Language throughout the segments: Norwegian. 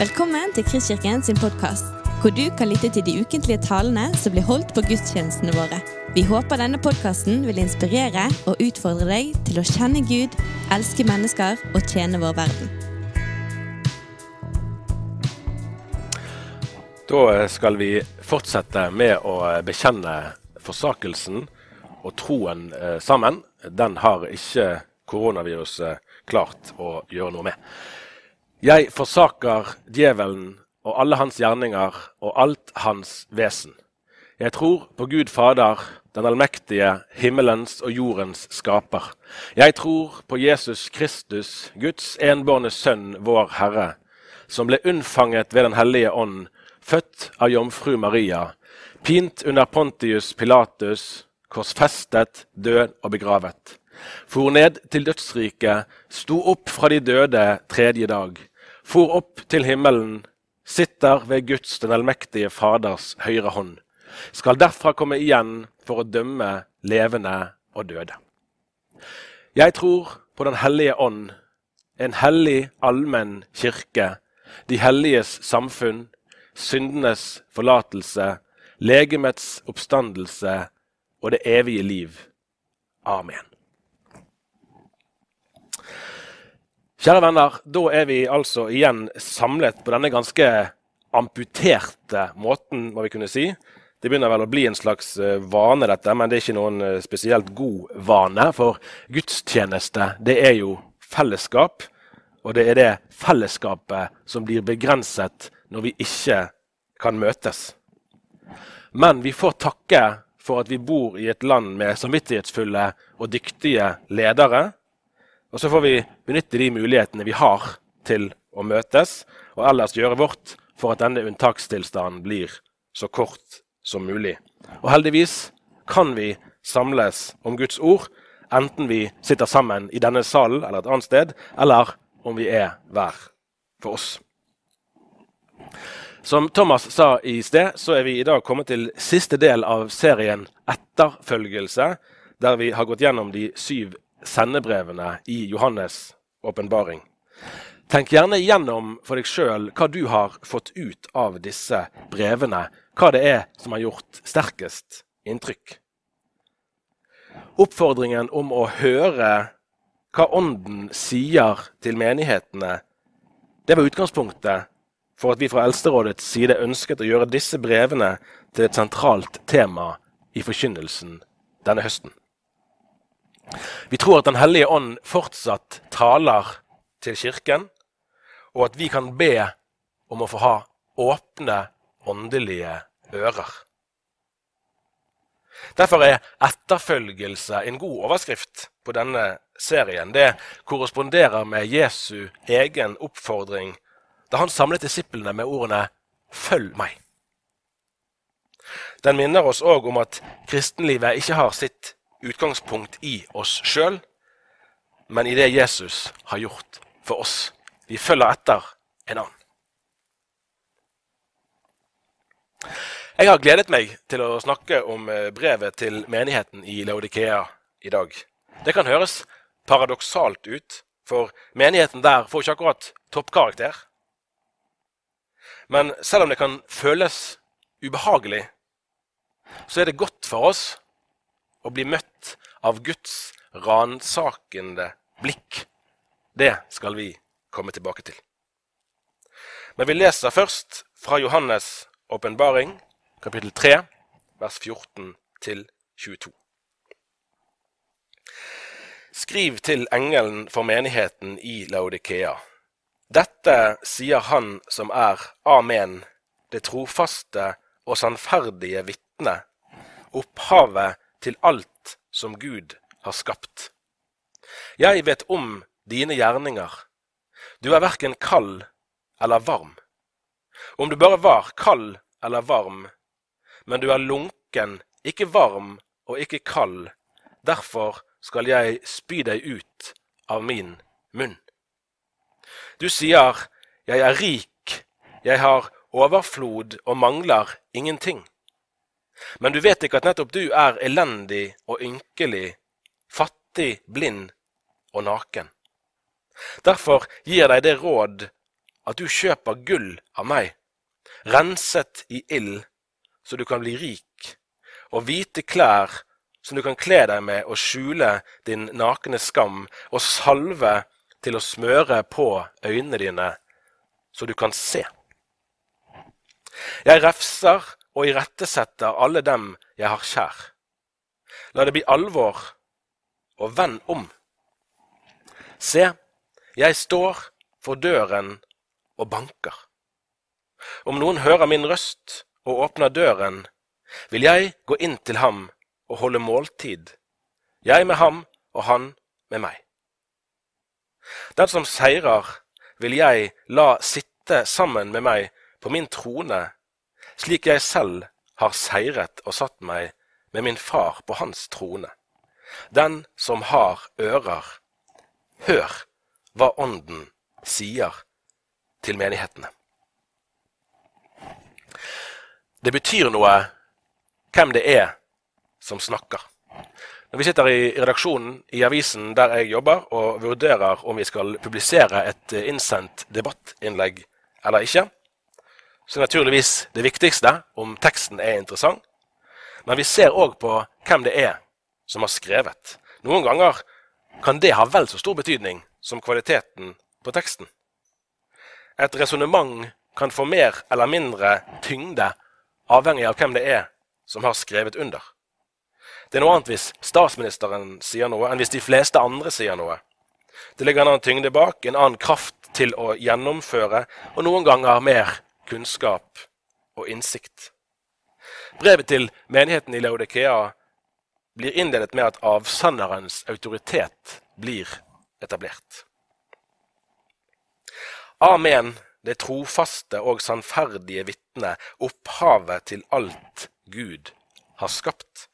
Velkommen til Kristkirken sin podkast, hvor du kan lytte til de ukentlige talene som blir holdt på gudstjenestene våre. Vi håper denne podkasten vil inspirere og utfordre deg til å kjenne Gud, elske mennesker og tjene vår verden. Da skal vi fortsette med å bekjenne forsakelsen og troen eh, sammen. Den har ikke koronaviruset klart å gjøre noe med. Jeg forsaker djevelen og alle hans gjerninger og alt hans vesen. Jeg tror på Gud Fader, den allmektige, himmelens og jordens skaper. Jeg tror på Jesus Kristus, Guds enbårne Sønn, vår Herre, som ble unnfanget ved Den hellige ånd, født av jomfru Maria, pint under Pontius Pilatus, korsfestet, død og begravet. For ned til dødsriket, sto opp fra de døde tredje dag for opp til himmelen, sitter ved Guds den allmektige Faders høyre hånd, skal derfra komme igjen for å dømme levende og døde. Jeg tror på Den hellige ånd, en hellig, allmenn kirke, de helliges samfunn, syndenes forlatelse, legemets oppstandelse og det evige liv. Amen. Kjære venner, da er vi altså igjen samlet på denne ganske amputerte måten, må vi kunne si. Det begynner vel å bli en slags eh, vane, dette, men det er ikke noen eh, spesielt god vane. For gudstjeneste, det er jo fellesskap. Og det er det fellesskapet som blir begrenset når vi ikke kan møtes. Men vi får takke for at vi bor i et land med samvittighetsfulle og dyktige ledere og så får vi benytte de mulighetene vi har til å møtes, og ellers gjøre vårt for at denne unntakstilstanden blir så kort som mulig. Og heldigvis kan vi samles om Guds ord, enten vi sitter sammen i denne salen eller et annet sted, eller om vi er hver for oss. Som Thomas sa i sted, så er vi i dag kommet til siste del av serien Etterfølgelse, der vi har gått gjennom de syv sendebrevene i Johannes' åpenbaring. Tenk gjerne igjennom for deg sjøl hva du har fått ut av disse brevene. Hva det er som har gjort sterkest inntrykk. Oppfordringen om å høre hva Ånden sier til menighetene, det var utgangspunktet for at vi fra Eldsterådets side ønsket å gjøre disse brevene til et sentralt tema i forkynnelsen denne høsten. Vi tror at Den hellige ånd fortsatt taler til Kirken, og at vi kan be om å få ha åpne åndelige ører. Derfor er etterfølgelse en god overskrift på denne serien. Det korresponderer med Jesu egen oppfordring da han samlet disiplene med ordene 'følg meg'. Den minner oss òg om at kristenlivet ikke har sitt utgangspunkt i oss sjøl, men i det Jesus har gjort for oss. Vi følger etter en annen. Jeg har gledet meg til å snakke om eh, brevet til menigheten i Laudikea i dag. Det kan høres paradoksalt ut, for menigheten der får ikke akkurat toppkarakter. Men selv om det kan føles ubehagelig, så er det godt for oss å bli møtt av Guds ransakende blikk. Det skal vi komme tilbake til. Men vi leser først fra Johannes' åpenbaring, kapittel 3, vers 14 til 22. Skriv til engelen for menigheten i Laudikea. Dette sier han som er Amen, det trofaste og sannferdige vitne, opphavet til alt som Gud har skapt. Jeg vet om dine gjerninger. Du er verken kald eller varm. Om du bare var kald eller varm, men du er lunken, ikke varm og ikke kald, derfor skal jeg spy deg ut av min munn. Du sier, jeg er rik, jeg har overflod og mangler ingenting. Men du vet ikke at nettopp du er elendig og ynkelig, fattig, blind og naken. Derfor gir deg det råd at du kjøper gull av meg, renset i ild, så du kan bli rik, og hvite klær som du kan kle deg med og skjule din nakne skam, og salve til å smøre på øynene dine, så du kan se. Jeg refser og irettesetter alle dem jeg har kjær. La det bli alvor, og vend om. Se, jeg står for døren og banker. Om noen hører min røst og åpner døren, vil jeg gå inn til ham og holde måltid, jeg med ham og han med meg. Den som seirer, vil jeg la sitte sammen med meg på min trone, slik jeg selv har seiret og satt meg med min far på hans trone. Den som har ører, hør hva Ånden sier til menighetene. Det betyr noe hvem det er som snakker. Når vi sitter i redaksjonen i avisen der jeg jobber, og vurderer om vi skal publisere et innsendt debattinnlegg eller ikke, så er naturligvis det viktigste om teksten er interessant. Men vi ser òg på hvem det er som har skrevet. Noen ganger kan det ha vel så stor betydning som kvaliteten på teksten. Et resonnement kan få mer eller mindre tyngde avhengig av hvem det er som har skrevet under. Det er noe annet hvis statsministeren sier noe, enn hvis de fleste andre sier noe. Det ligger en annen tyngde bak, en annen kraft til å gjennomføre, og noen ganger mer kunnskap og innsikt. Brevet til menigheten i Laudikea blir innledet med at avsenderens autoritet blir etablert. Amen, det trofaste og sannferdige vitne, opphavet til alt Gud har skapt.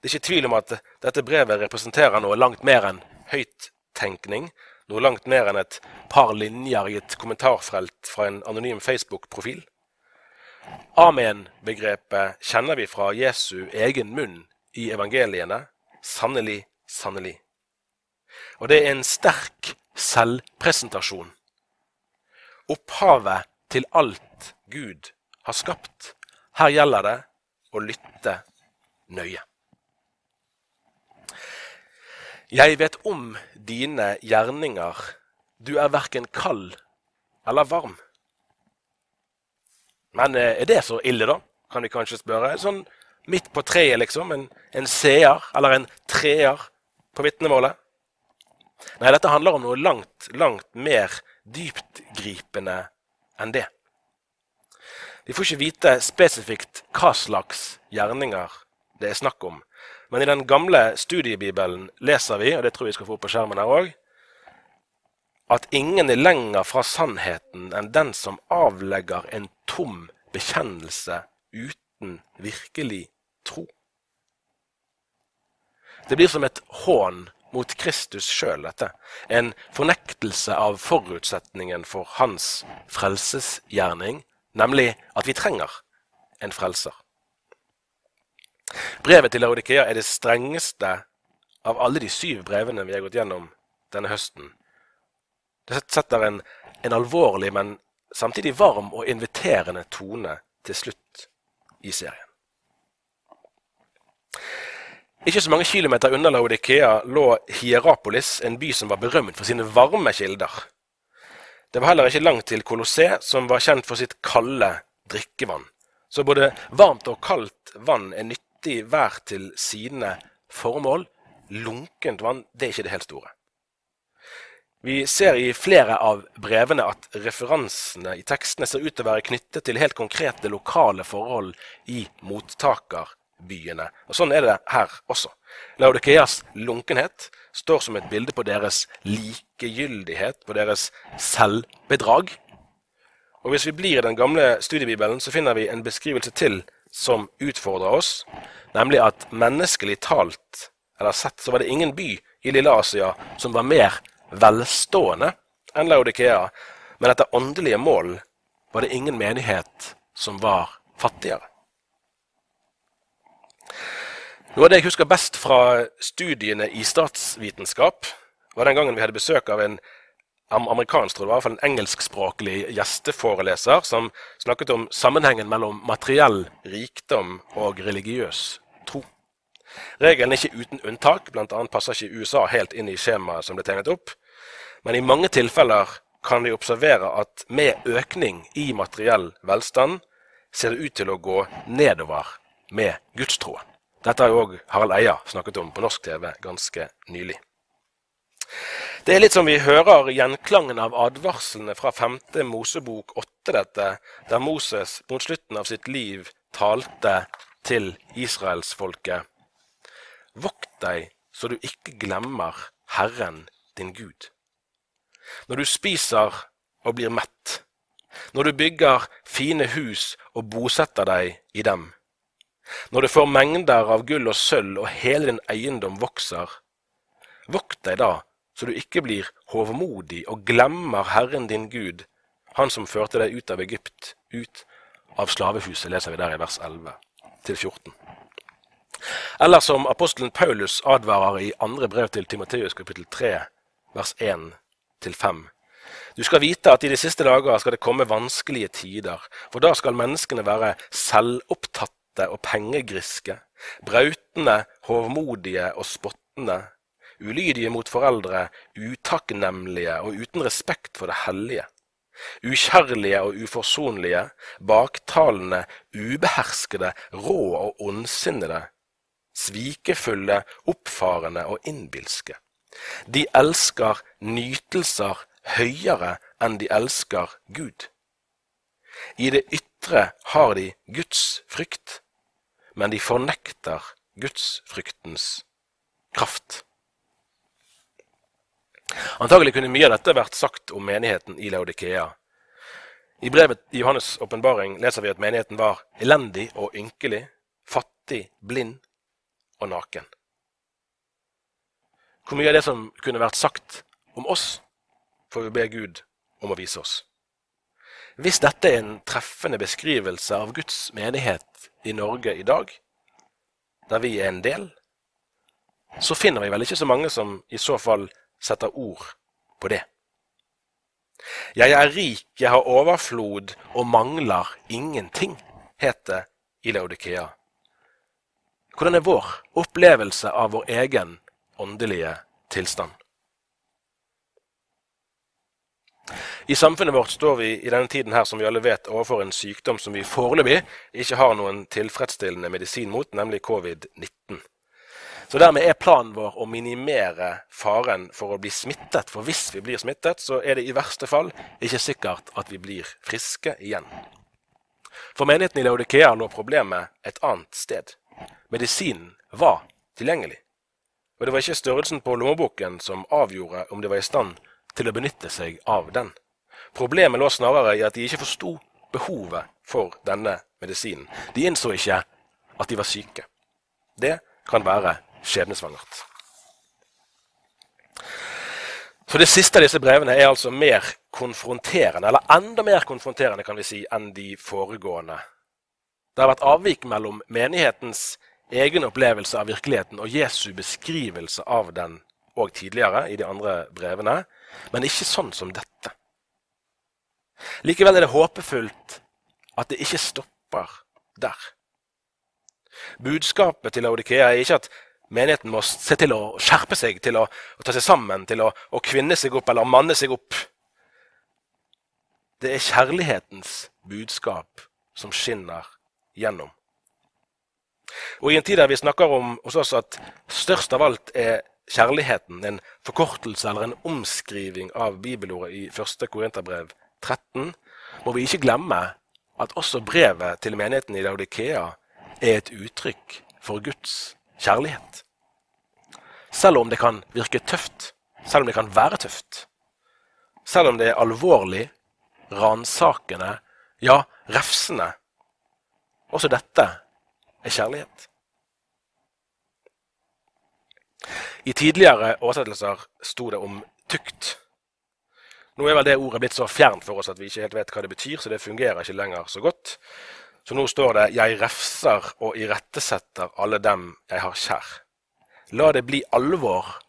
Det er ikke tvil om at dette brevet representerer noe langt mer enn høyttenkning. Noe langt mer enn et par linjer i et kommentarfelt fra en anonym Facebook-profil. Amen-begrepet kjenner vi fra Jesu egen munn i evangeliene. Sannelig, sannelig. Og det er en sterk selvpresentasjon. Opphavet til alt Gud har skapt. Her gjelder det å lytte nøye. Jeg vet om dine gjerninger, du er verken kald eller varm. Men eh, er det så ille, da? Kan vi kanskje spørre. Sånn midt på treet, liksom. En, en seer eller en treer på vitnemålet. Nei, dette handler om noe langt, langt mer dyptgripende enn det. Vi får ikke vite spesifikt hva slags gjerninger det er snakk om. Men i den gamle studiebibelen leser vi, og det tror jeg skal få opp på skjermen her òg, at ingen er lenger fra sannheten enn den som avlegger en tom bekjennelse uten virkelig tro. Det blir som et hån mot Kristus sjøl, dette. En fornektelse av forutsetningen for hans frelsesgjerning, nemlig at vi trenger en frelser. Brevet til Laudikea er det strengeste av alle de syv brevene vi har gått gjennom denne høsten. Det setter en, en alvorlig, men samtidig varm og inviterende tone til slutt i serien. Ikke så mange kilometer unna Laudikea lå Hierapolis, en by som var berømt for sine varme kilder. Det var heller ikke langt til Colosset, som var kjent for sitt kalde drikkevann. Så både varmt og kaldt vann er nyttig nyttig hver til sine formål. Lunkent vann, det er ikke det helt store. Vi ser i flere av brevene at referansene i tekstene ser ut til å være knyttet til helt konkrete lokale forhold i mottakerbyene. Og Sånn er det her også. Laudikeas lunkenhet står som et bilde på deres likegyldighet, på deres selvbedrag. Og Hvis vi blir i den gamle studiebibelen, så finner vi en beskrivelse til som utfordrer oss, nemlig at menneskelig talt, eller sett, så var det ingen by i Lille Asia som var mer velstående enn Laudikea, men etter åndelige mål var det ingen menighet som var fattigere. Noe av det jeg husker best fra studiene i statsvitenskap, var den gangen vi hadde besøk av en amerikansk, tror jeg, i hvert fall en engelskspråklig gjesteforeleser som snakket om sammenhengen mellom materiell rikdom og religiøs tro. Regelen er ikke uten unntak, bl.a. passer ikke USA helt inn i skjemaet som ble tegnet opp. Men i mange tilfeller kan vi observere at med økning i materiell velstand ser det ut til å gå nedover med gudstroen. Dette har jo òg Harald Eia snakket om på norsk TV ganske nylig. Det er litt som vi hører gjenklangen av advarslene fra 5. Mosebok 8, dette, der Moses mot slutten av sitt liv talte til israelsfolket. Vokt deg så du ikke glemmer Herren din Gud. Når du spiser og blir mett, når du bygger fine hus og bosetter deg i dem, når du får mengder av gull og sølv og hele din eiendom vokser, vokt deg da så du ikke blir hovmodig og glemmer Herren din Gud, Han som førte deg ut av Egypt, ut av slavehuset, leser vi der i vers 11 til 14. Eller som apostelen Paulus advarer i andre brev til Timoteus kapittel 3, vers 1 til 5. Du skal vite at i de siste dager skal det komme vanskelige tider, for da skal menneskene være selvopptatte og pengegriske, brautende, hovmodige og spottende, ulydige mot foreldre, utakknemlige og uten respekt for det hellige, ukjærlige og uforsonlige, baktalende, ubeherskede, rå og ondsinnede, svikefulle, oppfarende og innbilske. De elsker nytelser høyere enn de elsker Gud. I det ytre har de Guds frykt, men de fornekter gudsfryktens kraft. Antagelig kunne mye av dette vært sagt om menigheten i Laudikea. I brevet i Johannes' åpenbaring leser vi at menigheten var elendig og ynkelig, fattig, blind og naken. Hvor mye av det som kunne vært sagt om oss, får vi be Gud om å vise oss. Hvis dette er en treffende beskrivelse av Guds menighet i Norge i dag, der vi er en del, så finner vi vel ikke så mange som i så fall setter ord på det. Jeg er rik, jeg har overflod og mangler ingenting, het det i Laudikea. Hvordan er vår opplevelse av vår egen åndelige tilstand? I samfunnet vårt står vi i denne tiden her, som vi alle vet, overfor en sykdom som vi foreløpig ikke har noen tilfredsstillende medisin mot, nemlig covid-19. Så dermed er planen vår å minimere faren for å bli smittet. For hvis vi blir smittet, så er det i verste fall ikke sikkert at vi blir friske igjen. For menigheten i Laudikea lå problemet et annet sted. Medisinen var tilgjengelig. Og det var ikke størrelsen på lommeboken som avgjorde om de var i stand til å benytte seg av den. Problemet lå snarere i at de ikke forsto behovet for denne medisinen. De innså ikke at de var syke. Det kan være skjebnesvangert. Så Det siste av disse brevene er altså mer konfronterende, eller enda mer konfronterende kan vi si, enn de foregående. Det har vært avvik mellom menighetens egen opplevelse av virkeligheten og Jesu beskrivelse av den og tidligere i de andre brevene, men ikke sånn som dette. Likevel er det håpefullt at det ikke stopper der. Budskapet til Laudikea er ikke at Menigheten må se til å skjerpe seg, til å, å ta seg sammen, til å, å, kvinne seg opp eller manne seg opp. Det er kjærlighetens budskap som skinner gjennom. Og I en tid der vi snakker om hos oss at størst av alt er kjærligheten, en forkortelse eller en omskriving av bibelordet i 1. Korinterbrev 13, må vi ikke glemme at også brevet til menigheten i Laudikea er et uttrykk for Guds kjærlighet. Selv om det kan virke tøft, selv om det kan være tøft. Selv om det er alvorlig, ransakende, ja, refsende. Også dette er kjærlighet. I tidligere oversettelser sto det om tukt. Nå er vel det ordet blitt så fjernt for oss at vi ikke helt vet hva det betyr, så det fungerer ikke lenger så godt. Så nå står det 'Jeg refser og irettesetter alle dem jeg har kjær'. La det bli alvor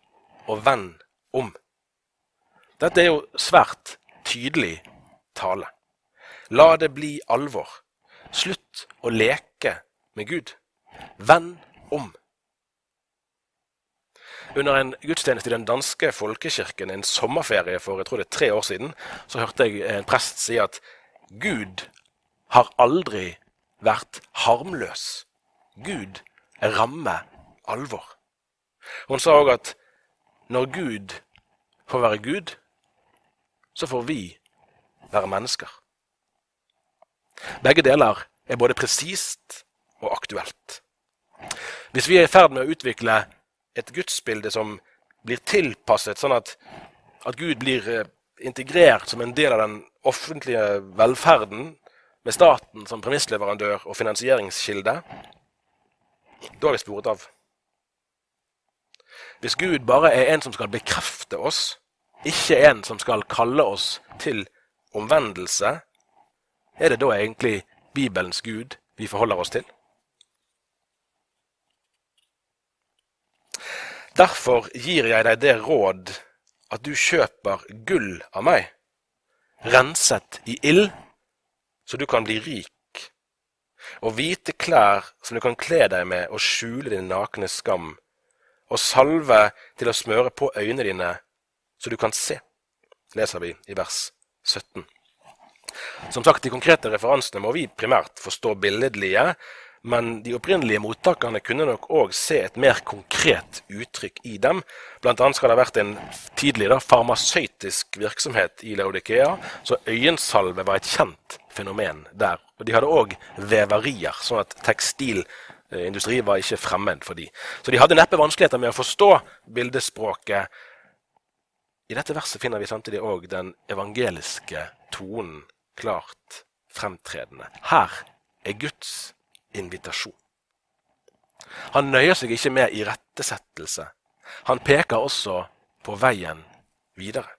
og vend om. Dette er jo svært tydelig tale. La det bli alvor. Slutt å leke med Gud. Vend om. Under en gudstjeneste i den danske folkekirken en sommerferie for jeg tror det er tre år siden, så hørte jeg en prest si at Gud har aldri vært harmløs. Gud rammer alvor. Hun sa òg at når Gud får være Gud, så får vi være mennesker. Begge deler er både presist og aktuelt. Hvis vi er i ferd med å utvikle et gudsbilde som blir tilpasset, sånn at, at Gud blir eh, integrert som en del av den offentlige velferden, med staten som premissleverandør og finansieringskilde, da har vi sporet av. Hvis Gud bare er en som skal bekrefte oss, ikke en som skal kalle oss til omvendelse, er det da egentlig Bibelens Gud vi forholder oss til? Derfor gir jeg deg det råd at du kjøper gull av meg, renset i ild, så du kan bli rik, og hvite klær som du kan kle deg med og skjule din nakne skam, og salve til å smøre på øynene dine, så du kan se, leser vi i vers 17. Som sagt, De konkrete referansene må vi primært forstå billedlige, men de opprinnelige mottakerne kunne nok òg se et mer konkret uttrykk i dem. Blant annet skal det ha vært en tidligere farmasøytisk virksomhet i Laudikea, så øyensalve var et kjent fenomen der. Og De hadde òg veverier, sånn at tekstilindustri var ikke fremmed for de. Så de hadde neppe vanskeligheter med å forstå bildespråket. I dette verset finner vi samtidig òg den evangeliske tonen klart fremtredende. Her er Guds invitasjon. Han nøyer seg ikke med irettesettelse. Han peker også på veien videre.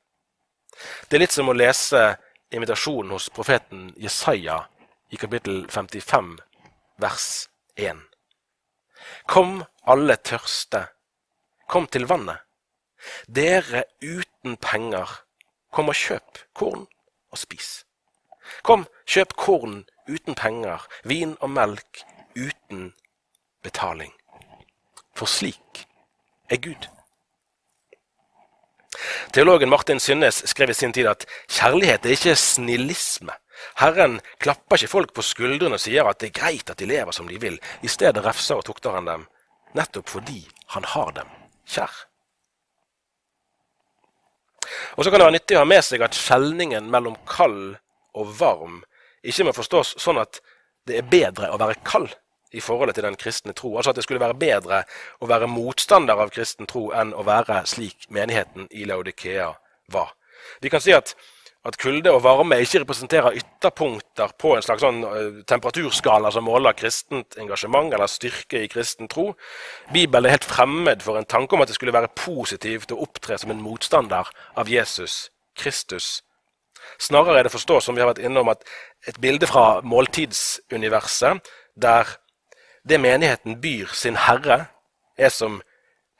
Det er litt som å lese invitasjonen hos profeten Jesaja i kapittel 55, vers 1. Kom alle tørste, kom til vannet. Dere uten penger, kom og kjøp korn og spis. Kom, kjøp korn uten penger, vin og melk uten betaling. For slik er Gud. Teologen Martin Synnes skrev i sin tid at kjærlighet er ikke snillisme. Herren klapper ikke folk på skuldrene og sier at det er greit at de lever som de vil. I stedet refser og tukter han dem, nettopp fordi han har dem kjær. Og så kan det være nyttig å ha med seg at skjelningen mellom kald og varm ikke må forstås sånn at det er bedre å være kald i forholdet til den kristne tro. Altså at det skulle være bedre å være motstander av kristen tro enn å være slik menigheten i Laudikea var. Vi kan si at, at kulde og varme ikke representerer ytterpunkter på en slags sånn uh, temperaturskala som måler kristent engasjement eller styrke i kristen tro. Bibelen er helt fremmed for en tanke om at det skulle være positivt å opptre som en motstander av Jesus Kristus Snarere er det forstått, som vi har vært innom, at et bilde fra måltidsuniverset, der det menigheten byr sin herre, er som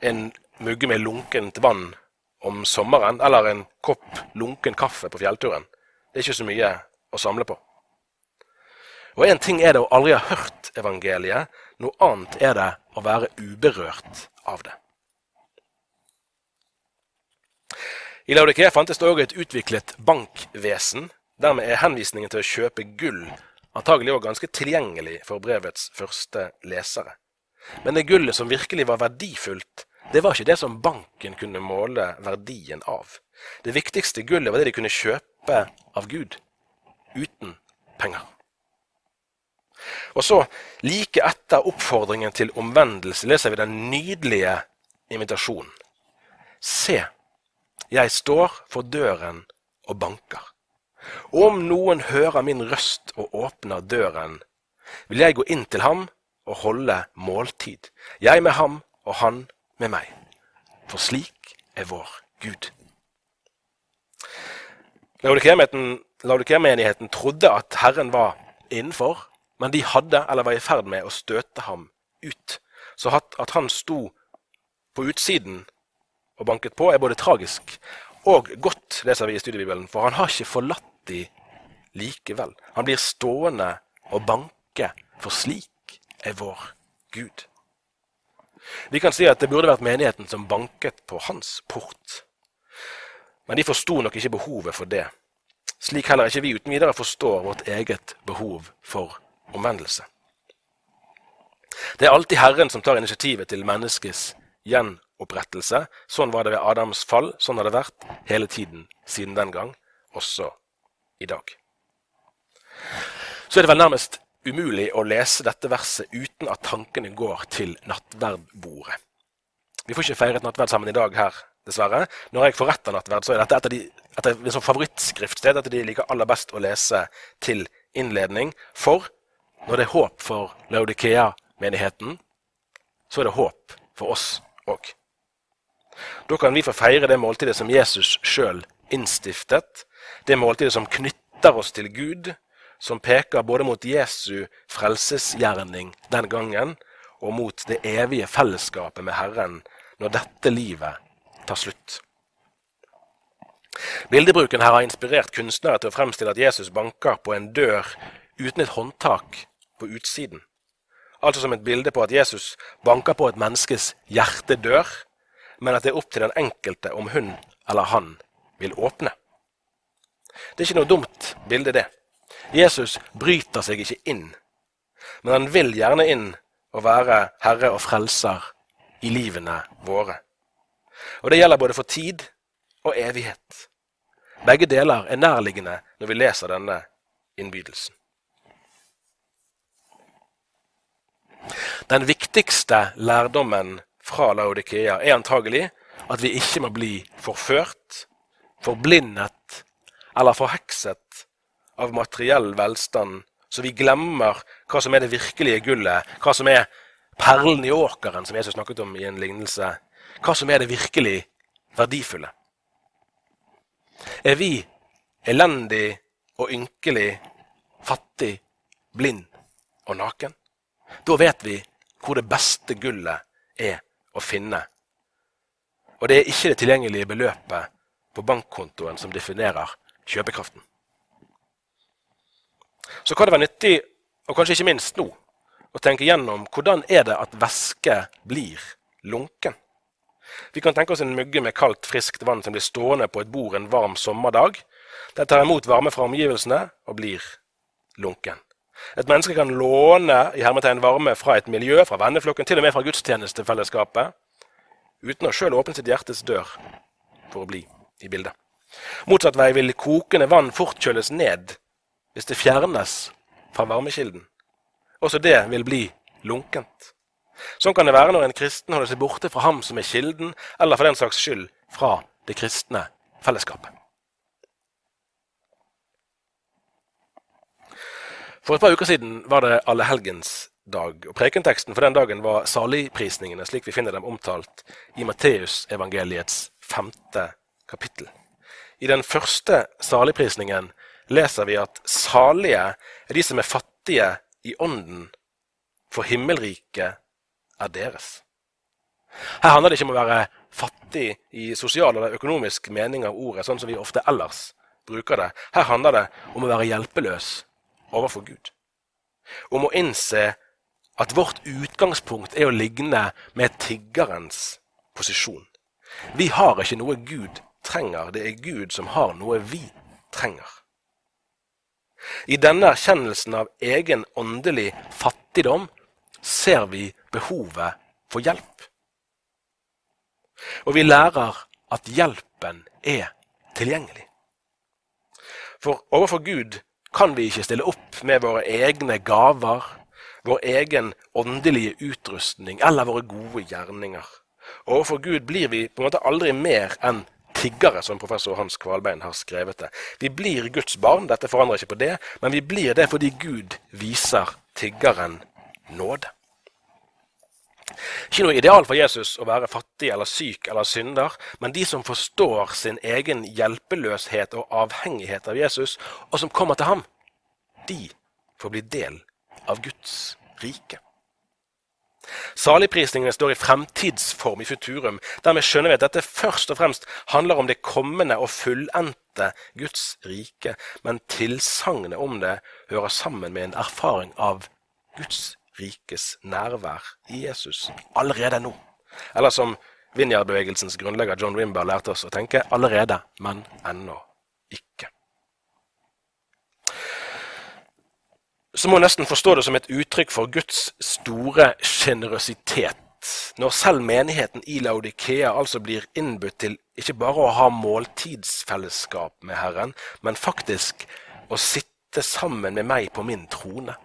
en mugge med lunkent vann om sommeren, eller en kopp lunken kaffe på fjellturen. Det er ikke så mye å samle på. Og én ting er det å aldri ha hørt evangeliet, noe annet er det å være uberørt av det. I Laudikea fantes det òg et utviklet bankvesen. Dermed er henvisningen til å kjøpe gull antagelig òg ganske tilgjengelig for brevets første lesere. Men det gullet som virkelig var verdifullt, det var ikke det som banken kunne måle verdien av. Det viktigste gullet var det de kunne kjøpe av Gud, uten penger. Og så, like etter oppfordringen til omvendelse, leser vi den nydelige invitasjonen. Se, jeg står for døren og banker. Om noen hører min røst og åpner døren, vil jeg gå inn til ham og holde måltid, jeg med ham og han med meg. For slik er vår Gud. Laudikea-menigheten trodde at Herren var innenfor, men de hadde eller var i ferd med å støte ham ut. Så at han sto på utsiden og banket på, er både tragisk og godt, leser vi i studiebibelen, for han har ikke forlatt de likevel. Han blir stående og banke, for slik er vår Gud. Vi kan si at det burde vært menigheten som banket på hans port. Men de forsto nok ikke behovet for det, slik heller ikke vi uten videre forstår vårt eget behov for omvendelse. Det er alltid Herren som tar initiativet til menneskets gjenopprettelse. Sånn var det ved Adams fall, sånn har det vært hele tiden siden den gang, også i dag. Så er det vel nærmest umulig å lese dette verset uten at tankene går til nattverdbordet. Vi får ikke feiret nattverd sammen i dag her, dessverre. Når jeg får rett av nattverd, så er dette et av de, et av de favorittskriftsted, et av de liker aller best å lese til innledning. For når det er håp for Laudikea-menigheten, så er det håp for oss òg. Da kan vi få feire det måltidet som Jesus sjøl innstiftet, det måltidet som knytter oss til Gud, som peker både mot Jesu frelsesgjerning den gangen og mot det evige fellesskapet med Herren når dette livet tar slutt. Bildebruken her har inspirert kunstnere til å fremstille at Jesus banker på en dør uten et håndtak på utsiden. Altså som et bilde på at Jesus banker på et menneskes hjertedør, men at det er opp til den enkelte om hun eller han vil åpne. Det er ikke noe dumt bilde, det. Jesus bryter seg ikke inn, men han vil gjerne inn og være herre og frelser i livene våre. Og det gjelder både for tid og evighet. Begge deler er nærliggende når vi leser denne innbydelsen. Den viktigste lærdommen fra Laudikea er antagelig at vi ikke må bli forført, forblindet eller forhekset av materiell velstand, så vi glemmer hva som er det virkelige gullet, hva som er perlen i åkeren, som Jesus snakket om i en lignelse, hva som er det virkelig verdifulle. Er vi elendig og ynkelig, fattig, blind og naken? Da vet vi hvor det beste gullet er å finne. Og det er ikke det tilgjengelige beløpet på bankkontoen som definerer kjøpekraften. Så kan det være nyttig, og kanskje ikke minst nå, å tenke gjennom hvordan er det at væske blir lunken. Vi kan tenke oss en mugge med kaldt, friskt vann som blir stående på et bord en varm sommerdag. Den tar imot varme fra omgivelsene og blir lunken. Et menneske kan låne i hermetegn varme fra et miljø, fra venneflokken, til og med fra gudstjenestefellesskapet, uten å sjøl åpne sitt hjertes dør for å bli i bildet. Motsatt vei vil kokende vann fort kjøles ned hvis det fjernes fra varmekilden. Også det vil bli lunkent. Sånn kan det være når en kristen holder seg borte fra ham som er kilden, eller for den saks skyld fra det kristne fellesskapet. For et par uker siden var det allehelgensdag, og prekenteksten for den dagen var saligprisningene, slik vi finner dem omtalt i Matteusevangeliets femte kapittel. I den første saligprisningen leser vi at salige er de som er fattige i ånden, for himmelriket er deres. Her handler det ikke om å være fattig i sosial eller økonomisk mening av ordet, sånn som vi ofte ellers bruker det. Her handler det om å være hjelpeløs overfor Gud. Om å innse at vårt utgangspunkt er å ligne med tiggerens posisjon. Vi har ikke noe Gud trenger, det er Gud som har noe vi trenger. I denne erkjennelsen av egen åndelig fattigdom ser vi behovet for hjelp. Og vi lærer at hjelpen er tilgjengelig. For overfor Gud kan vi ikke stille opp med våre egne gaver, vår egen åndelige utrustning eller våre gode gjerninger. Overfor Gud blir vi på en måte aldri mer enn tiggere, som professor Hans Kvalbein har skrevet det. Vi blir Guds barn, dette forandrer ikke på det, men vi blir det fordi Gud viser tiggeren nåde. Ikke noe ideal for Jesus å være fattig eller syk eller synder, men de som forstår sin egen hjelpeløshet og avhengighet av Jesus, og som kommer til ham, de får bli del av Guds rike. Saligprisningene står i fremtidsform i futurum. Skjønner vi at dette først og fremst handler om det kommende og fullendte Guds rike. Men tilsagnet om det hører sammen med en erfaring av Guds rikes nærvær i Jesus allerede nå. Eller som Vinjard-bevegelsens grunnlegger John Wimber lærte oss å tenke allerede, men ennå ikke. Så må vi nesten forstå det som et uttrykk for Guds store sjenerøsitet. Når selv menigheten i Laudikea altså blir innbudt til ikke bare å ha måltidsfellesskap med Herren, men faktisk å sitte sammen med meg på min trone,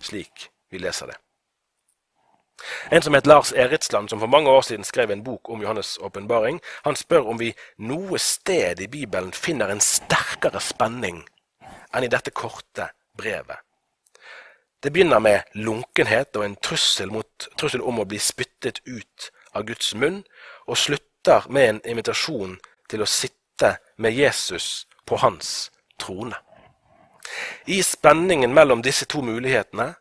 slik vi leser det. En som het Lars Eritsland, som for mange år siden skrev en bok om Johannes' åpenbaring, han spør om vi noe sted i Bibelen finner en sterkere spenning enn i dette korte brevet. Det begynner med lunkenhet og en trussel, mot, trussel om å bli spyttet ut av Guds munn, og slutter med en invitasjon til å sitte med Jesus på hans trone. I spenningen mellom disse to mulighetene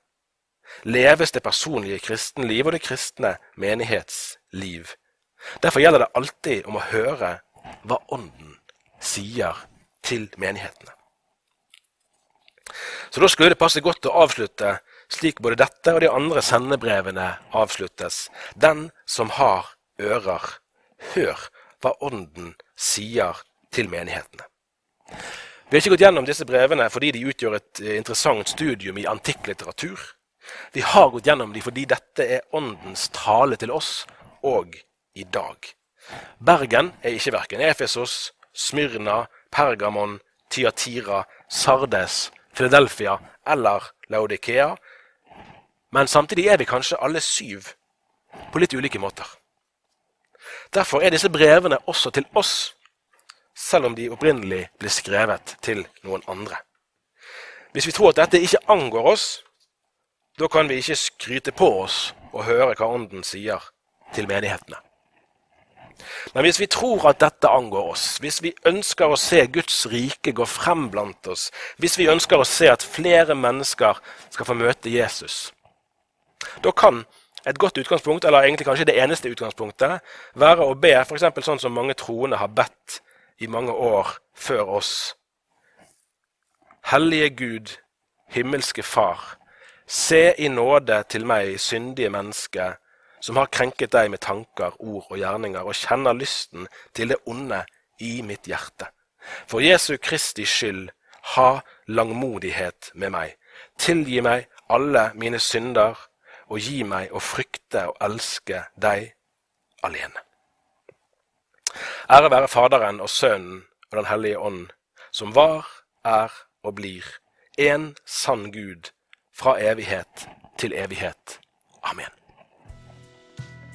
leves det personlige kristenliv og det kristne menighetsliv. Derfor gjelder det alltid om å høre hva Ånden sier til menighetene. Så da skulle det passe godt å avslutte slik både dette og de andre sendebrevene avsluttes. Den som har ører, hør hva Ånden sier til menighetene. Vi har ikke gått gjennom disse brevene fordi de utgjør et interessant studium i antikk litteratur. Vi har gått gjennom dem fordi dette er Åndens tale til oss og i dag. Bergen er ikke verken Efesos, Smyrna, Pergamon, Tyatira, Sardes, Philadelphia eller Laudikea. Men samtidig er vi kanskje alle syv på litt ulike måter. Derfor er disse brevene også til oss, selv om de opprinnelig ble skrevet til noen andre. Hvis vi tror at dette ikke angår oss, da kan vi ikke skryte på oss og høre hva Ånden sier til menighetene. Men hvis vi tror at dette angår oss, hvis vi ønsker å se Guds rike gå frem blant oss, hvis vi ønsker å se at flere mennesker skal få møte Jesus, da kan et godt utgangspunkt, eller egentlig kanskje det eneste utgangspunktet, være å be f.eks. sånn som mange troende har bedt i mange år før oss. Hellige Gud, himmelske Far. Se i nåde til meg, syndige menneske, som har krenket deg med tanker, ord og gjerninger, og kjenner lysten til det onde i mitt hjerte. For Jesu Kristi skyld, ha langmodighet med meg. Tilgi meg alle mine synder, og gi meg å frykte og elske deg alene. Ære være Faderen og Sønnen og Den hellige ånd, som var, er og blir en sann Gud fra evighet til evighet. Amen.